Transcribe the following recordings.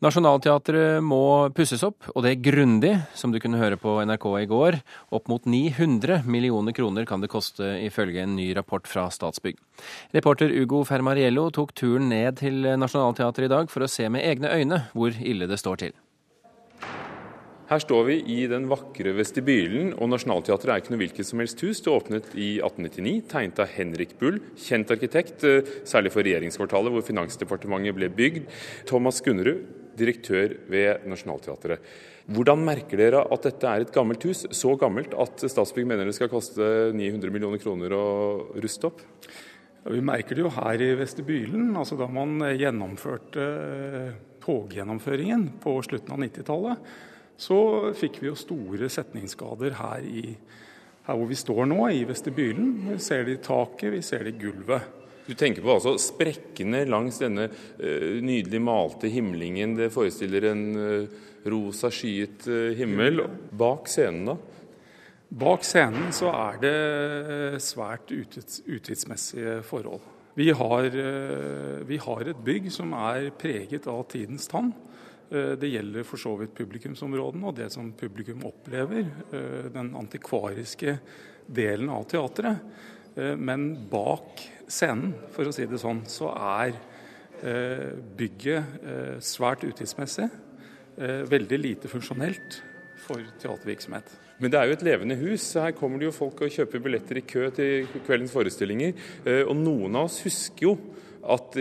Nationaltheatret må pusses opp, og det er grundig, som du kunne høre på NRK i går. Opp mot 900 millioner kroner kan det koste, ifølge en ny rapport fra Statsbygg. Reporter Ugo Fermariello tok turen ned til Nationaltheatret i dag for å se med egne øyne hvor ille det står til. Her står vi i den vakre vestibylen, og Nationaltheatret er ikke noe hvilket som helst hus. Det åpnet i 1899, tegnet av Henrik Bull, kjent arkitekt, eh, særlig for regjeringskvartalet, hvor Finansdepartementet ble bygd. Thomas Gunnerud, direktør ved Nationaltheatret. Hvordan merker dere at dette er et gammelt hus, så gammelt at Statsbygg mener det skal koste 900 millioner kroner å ruste opp? Ja, vi merker det jo her i vestibylen. altså Da man gjennomførte eh, toggjennomføringen på slutten av 90-tallet, så fikk vi jo store setningsskader her, i, her hvor vi står nå, i vestibylen. Vi ser det i taket, vi ser det i gulvet. Du tenker på altså sprekkene langs denne uh, nydelig malte himlingen. Det forestiller en uh, rosa skyet uh, himmel. Bak scenen, da? Bak scenen så er det svært utids, utidsmessige forhold. Vi har, vi har et bygg som er preget av tidens tann. Eh, det gjelder for så vidt publikumsområdene og det som publikum opplever. Eh, den antikvariske delen av teatret. Eh, men bak scenen, for å si det sånn, så er bygget svært utidsmessig. Veldig lite funksjonelt for teatervirksomhet. Men det er jo et levende hus. Her kommer det jo folk og kjøper billetter i kø til kveldens forestillinger. Og noen av oss husker jo at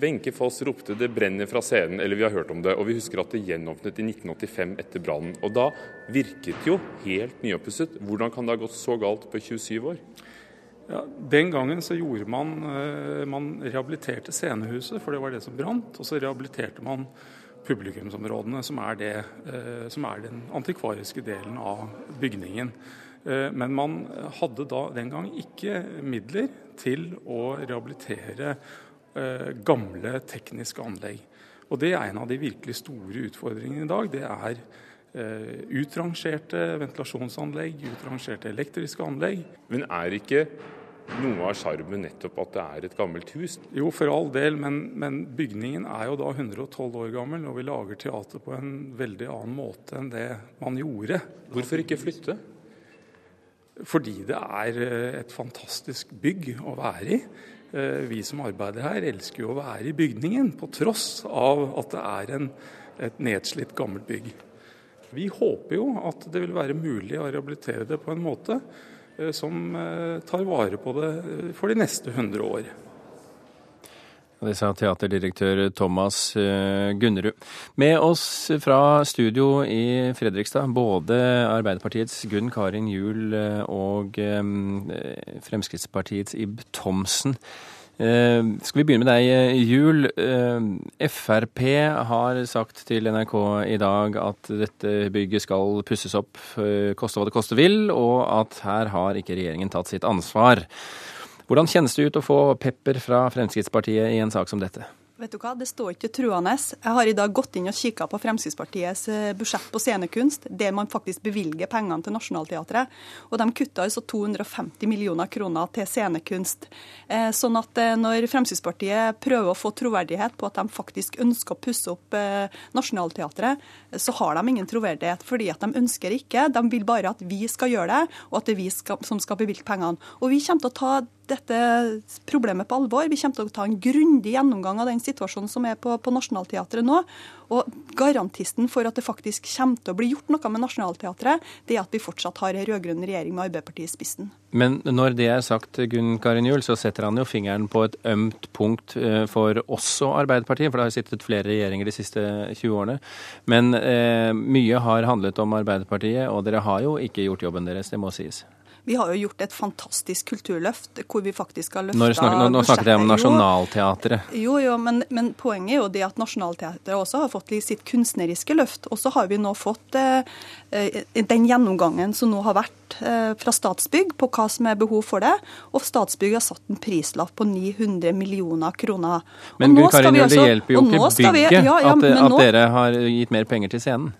Wenche Foss ropte 'det brenner fra scenen', eller vi har hørt om det. Og vi husker at det gjenåpnet i 1985 etter brannen. Og da virket jo helt nyoppusset. Hvordan kan det ha gått så galt på 27 år? Ja, den gangen så gjorde man eh, Man rehabiliterte scenehuset, for det var det som brant. Og så rehabiliterte man publikumsområdene, som er, det, eh, som er den antikvariske delen av bygningen. Eh, men man hadde da den gang ikke midler til å rehabilitere Eh, gamle tekniske anlegg. Og Det er en av de virkelig store utfordringene i dag. Det er utrangerte ventilasjonsanlegg, utrangerte elektriske anlegg. Men er ikke noe av sjarmen nettopp at det er et gammelt hus? Jo, for all del, men, men, bygningen er jo da 112 år gammel, og vi lager teater på en veldig annen måte enn det man gjorde. Hvorfor ikke flytte? Fordi det er eh, et fantastisk bygg å være i. Eh, vi som arbeider her, elsker jo å være i bygningen, på tross av at det er en, et nedslitt, gammelt bygg. Vi håper jo at det vil være mulig å rehabilitere det på en måte som eh, tar vare på det for de neste 100 år. Det sa teaterdirektør Thomas Gunnerud. Med oss fra studio i Fredrikstad, både Arbeiderpartiets Gunn Karin Juel og Fremskrittspartiets Ib Thomsen. Eh, skal vi begynne med deg, eh, Jul. Eh, Frp har sagt til NRK i dag at dette bygget skal pusses opp, koste hva det koste vil, og at her har ikke regjeringen tatt sitt ansvar. Hvordan kjennes det ut å få pepper fra Fremskrittspartiet i en sak som dette? Vet du hva, Det står ikke truende. Jeg har i dag gått inn og kikka på Fremskrittspartiets eh, budsjett på scenekunst, der man faktisk bevilger pengene til Nationaltheatret. Og de kutta altså 250 millioner kroner til scenekunst. Eh, sånn at eh, når Fremskrittspartiet prøver å få troverdighet på at de faktisk ønsker å pusse opp Nationaltheatret, så har de ingen troverdighet. Fordi at de ønsker ikke. De vil bare at vi skal gjøre det, og at det er vi skal, som skal bevilge pengene. Og vi kommer til å ta dette problemet på alvor. Vi kommer til å ta en grundig gjennomgang av den situasjonen som er på, på Nationaltheatret nå. Og garantisten for at det faktisk kommer til å bli gjort noe med Nationaltheatret, det er at vi fortsatt har en rød-grønn regjering med Arbeiderpartiet i spissen. Men når det er sagt, Gunn Karin Juel, så setter han jo fingeren på et ømt punkt eh, for også Arbeiderpartiet, for det har sittet flere regjeringer de siste 20 årene. Men eh, mye har handlet om Arbeiderpartiet, og dere har jo ikke gjort jobben deres, det må sies. Vi har jo gjort et fantastisk kulturløft hvor vi faktisk har løfta Nå, nå, nå snakket jeg om Nationaltheatret. Jo, jo, men, men, poenget er jo det at Nationaltheatret også har fått sitt kunstneriske løft. Og så har vi nå fått eh, eh, den gjennomgangen som nå har vært eh, fra Statsbygg på hva som er behov for det. Og Statsbygg har satt en prislapp på 900 millioner kroner. Men Gud Karin, det hjelper jo ikke bygget ja, ja, at, at, dere har gitt mer penger til scenen?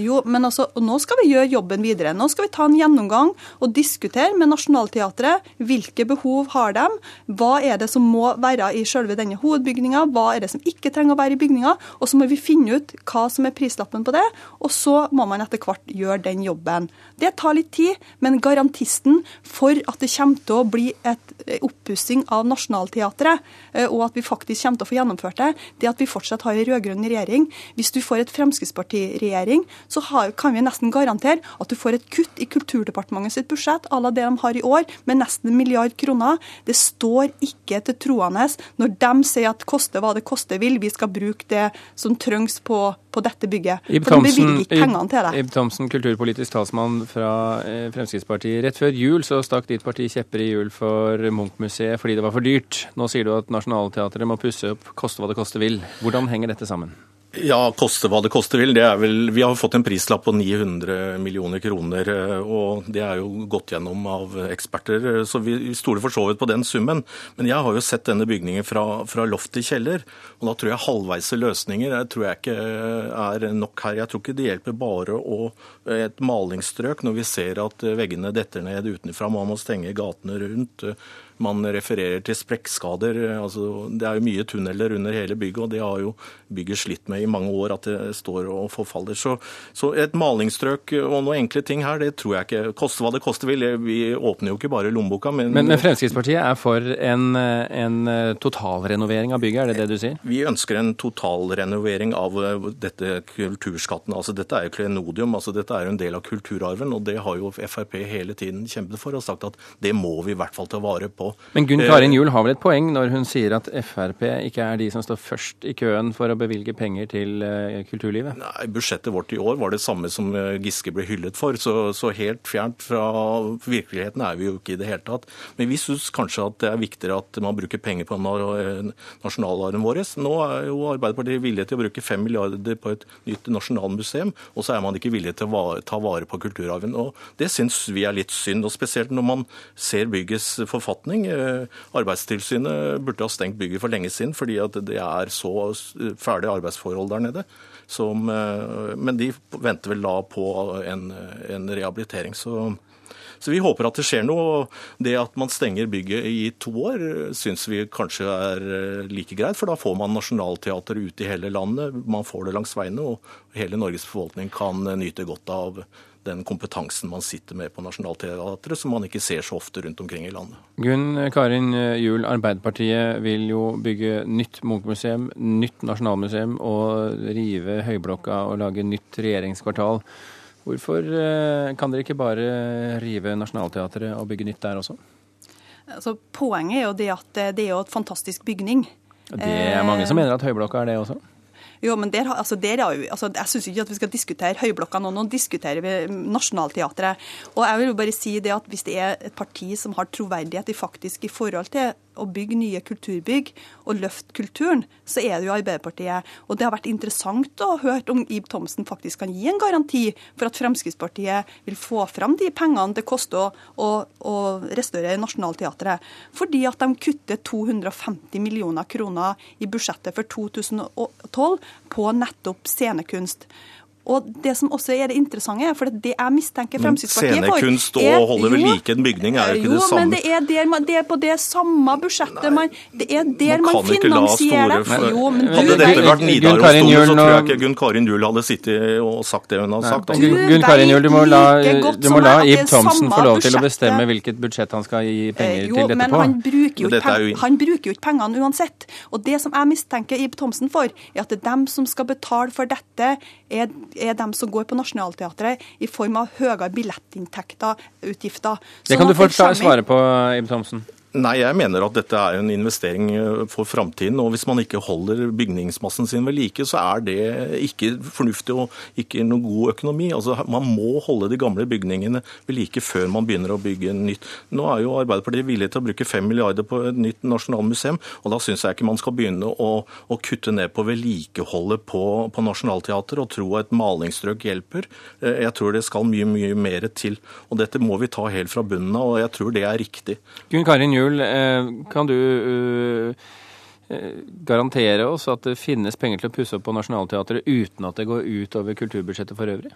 Jo, men altså, nå skal vi gjøre jobben videre. Nå skal vi ta en gjennomgang og diskutere med Nationaltheatret hvilke behov har de, hva er det som må være i selve denne hovedbygninga, hva er det som ikke trenger å være i bygninga, og så må vi finne ut hva som er prislappen på det, og så må man etter hvert gjøre den jobben. Det tar litt tid, men garantisten for at det kommer til å bli et oppussing av Nationaltheatret, eh, og at vi faktisk kommer til å få gjennomført det, det at vi fortsatt har en rød-grønn regjering. Hvis du får et Fremskrittspartiregjering, så har, kan vi nesten garantere at du får et kutt i Kulturdepartementet sitt budsjett à la det de har i år, med nesten en milliard kroner. Det står ikke til troende når de sier at koste hva det koste vil, vi skal bruke det som trengs på, på dette bygget. Ib For de bevilger ikke pengene til det. Ib Thomsen, kulturpolitisk talsmann fra eh, Fremskrittspartiet. Rett før jul så stakk ditt parti kjepper i hjul for Munch-museet fordi det var for dyrt. Nå sier du at Nationaltheatret må pusse opp, koste hva det koste vil. Hvordan henger dette sammen? Ja, koste hva det koste vil. Det er vel, vi har fått en prislapp på 900 millioner kroner, eh, og det er jo gått gjennom av eksperter. eh, Så vi stoler for så vidt på den summen. Men jeg har jo sett denne bygningen fra, fra loft til kjeller, og da tror jeg halvveise løsninger jeg tror jeg ikke er nok her. Jeg tror ikke det hjelper bare å et malingsstrøk når vi ser at veggene detter ned utenfra. Man må stenge gatene rundt. Man refererer til sprekkskader. Altså, det er jo mye tunneler under hele bygget, og det har jo bygget slitt med i mange år at det står og forfaller. Så, så et malingsstrøk og noen enkle ting her, det tror jeg ikke koste hva det koster vil. Vi åpner jo ikke bare lommeboka, men, Men, men Fremskrittspartiet er for en, en totalrenovering av bygget, er det det du sier? vi ønsker en totalrenovering av eh, dette kulturskatten. Altså, dette er jo klenodium, altså, dette er jo en del av kulturarven, og det har jo Frp hele tiden kjempet for og sagt at det må vi i hvert fall ta vare på. Men Gunn Karin Juel har vel et poeng når hun sier at Frp ikke er de som står først i køen for å bevilge penger til eh, kulturlivet? Nei, Budsjettet vårt i år var det samme som eh, Giske ble hyllet for, så, så helt fjernt fra virkeligheten er vi jo ikke i det hele tatt. Men vi syns kanskje at det er viktigere at man bruker penger på na- eh, nasjonalarven vår. Nå er jo Arbeiderpartiet villig til å bruke fem milliarder på et nytt nasjonalmuseum, og så er man ikke villig til å ta vare på kulturarven. Og Det syns vi er litt synd, og spesielt når man ser byggets forfatning. Eh, Arbeidstilsynet burde ha stengt bygget for lenge siden, fordi det er så fæle arbeidsforhold der nede. Som, eh, men de venter vel da på en, en rehabilitering. Så, så vi håper at det skjer noe. Det at man stenger bygget i to år, syns vi kanskje er eh, like greit. For da får man nasjonalteater ute i hele landet. Man får det langs veiene, og hele Norges befolkning kan nyte godt av den kompetansen man sitter med på Nationaltheatret, som man ikke ser så ofte rundt omkring i landet. Gunn Karin Juel, Arbeiderpartiet vil jo bygge nytt Munch-museum, nytt nasjonalmuseum og rive Høyblokka og lage nytt regjeringskvartal. Hvorfor eh, kan dere ikke bare rive Nationaltheatret og bygge nytt der også? Altså, poenget er jo det at eh, det er jo et fantastisk bygning. Det er mange som mener at Høyblokka er det også. Jo, men der, altså, der er jo, altså, Jeg syns ikke at vi skal diskutere Høyblokka nå, nå diskuterer vi Nationaltheatret. Og jeg vil jo bare si det at hvis det er et parti som har troverdighet i faktisk i forhold til å bygge nye kulturbygg og løfte kulturen, så er det jo Arbeiderpartiet. Og det har vært interessant å høre om Ib Thomsen faktisk kan gi en garanti for at Fremskrittspartiet vil få fram de pengene det koster å, å, å restaurere Nationaltheatret. Fordi at de kutter 250 millioner kroner i budsjettet for 2012 på nettopp scenekunst. Og det som også er det interessante, for det jeg mistenker Fremskrittspartiet for scenekunst og å holde ved like en bygning er jo ikke jo, det samme. Jo, men det er, der, man- det er på det samme budsjettet man Det er der man, Man finansierer store Jo, men Hadde dette vært Gunn Nidaros Karin så tror jeg ikke Gunn Karin Juel hadde sittet og sagt det hun har sagt. Nei, Altså. Gunn Karin Juel, du må la, du må la Ib Thomsen få lov til å bestemme hvilket budsjett han skal gi penger Eh, jo, til dette men på. han bruker, jo Men ikke dette jo- han bruker jo ikke pengene uansett. Og det som jeg mistenker Ib Thomsen for, er at det er dem som skal betale for dette, er, er de som går på Nationaltheatret i form av høyere billettinntekter, utgifter. Det kan du få svare på, Ib Thomsen. Nei, jeg mener at dette er en investering eh, for framtiden. Og hvis man ikke holder bygningsmassen sin ved like, så er det ikke fornuftig og ikke noe god økonomi. Altså, Man må holde de gamle bygningene ved like før man begynner å bygge nytt. Nå er jo Arbeiderpartiet villig til å bruke fem milliarder på et nytt nasjonalmuseum, og da syns jeg ikke man skal begynne å, å kutte ned på vedlikeholdet på, på Nationaltheatret og tro at et malingsstrøk hjelper. Eh, Jeg tror det skal mye, mye mer til. Og dette må vi ta helt fra bunnen av, og jeg tror det er riktig. Gunn Karin Juel, eh, kan du eh, eh, garantere oss at det finnes penger til å pusse opp på Nationaltheatret uten at det går ut over kulturbudsjettet for øvrig?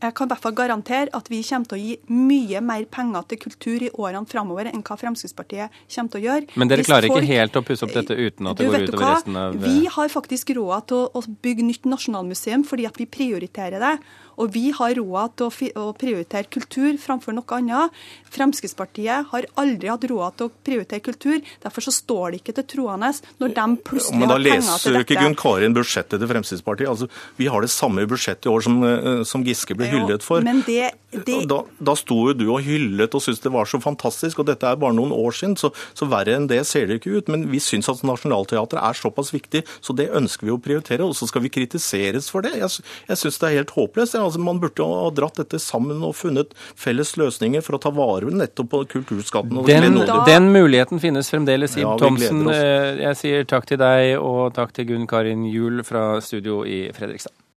Jeg kan i hvert fall garantere at vi kommer til å gi mye mer penger til kultur i årene framover enn hva Fremskrittspartiet kommer til å gjøre. Men dere Hvis klarer folk- ikke helt å pusse opp dette uten at det går utover hva? resten av Vi har faktisk råd til å, å bygge nytt nasjonalmuseum fordi at vi prioriterer det. Og vi har råd til å, å prioritere kultur framfor noe annet. Fremskrittspartiet har aldri hatt råd til å prioritere kultur. Derfor så står det ikke til troende når de plutselig Men da til dette. leser da jo ikke. Gunn Karin budsjettet til Fremskrittspartiet. Altså, vi har det samme budsjettet i år som, eh, som Giske ble hyllet for. Men det, det Da, da sto jo du og hyllet og syntes det var så fantastisk, og dette er bare noen år siden, så, så verre enn det ser det ikke ut. Men vi syns at Nationaltheatret er såpass viktig, så det ønsker vi å prioritere. Og så skal vi kritiseres for det. Jeg, jeg syns det er helt håpløst. Altså, man burde ha dratt dette sammen og funnet felles løsninger for å ta vare nettopp på kulturskatten. og Den. Da- den muligheten finnes fremdeles, Ib Ja, Thomsen. Eh, Jeg sier takk til deg, og takk til Gunn Karin Juel fra studio i Fredrikstad.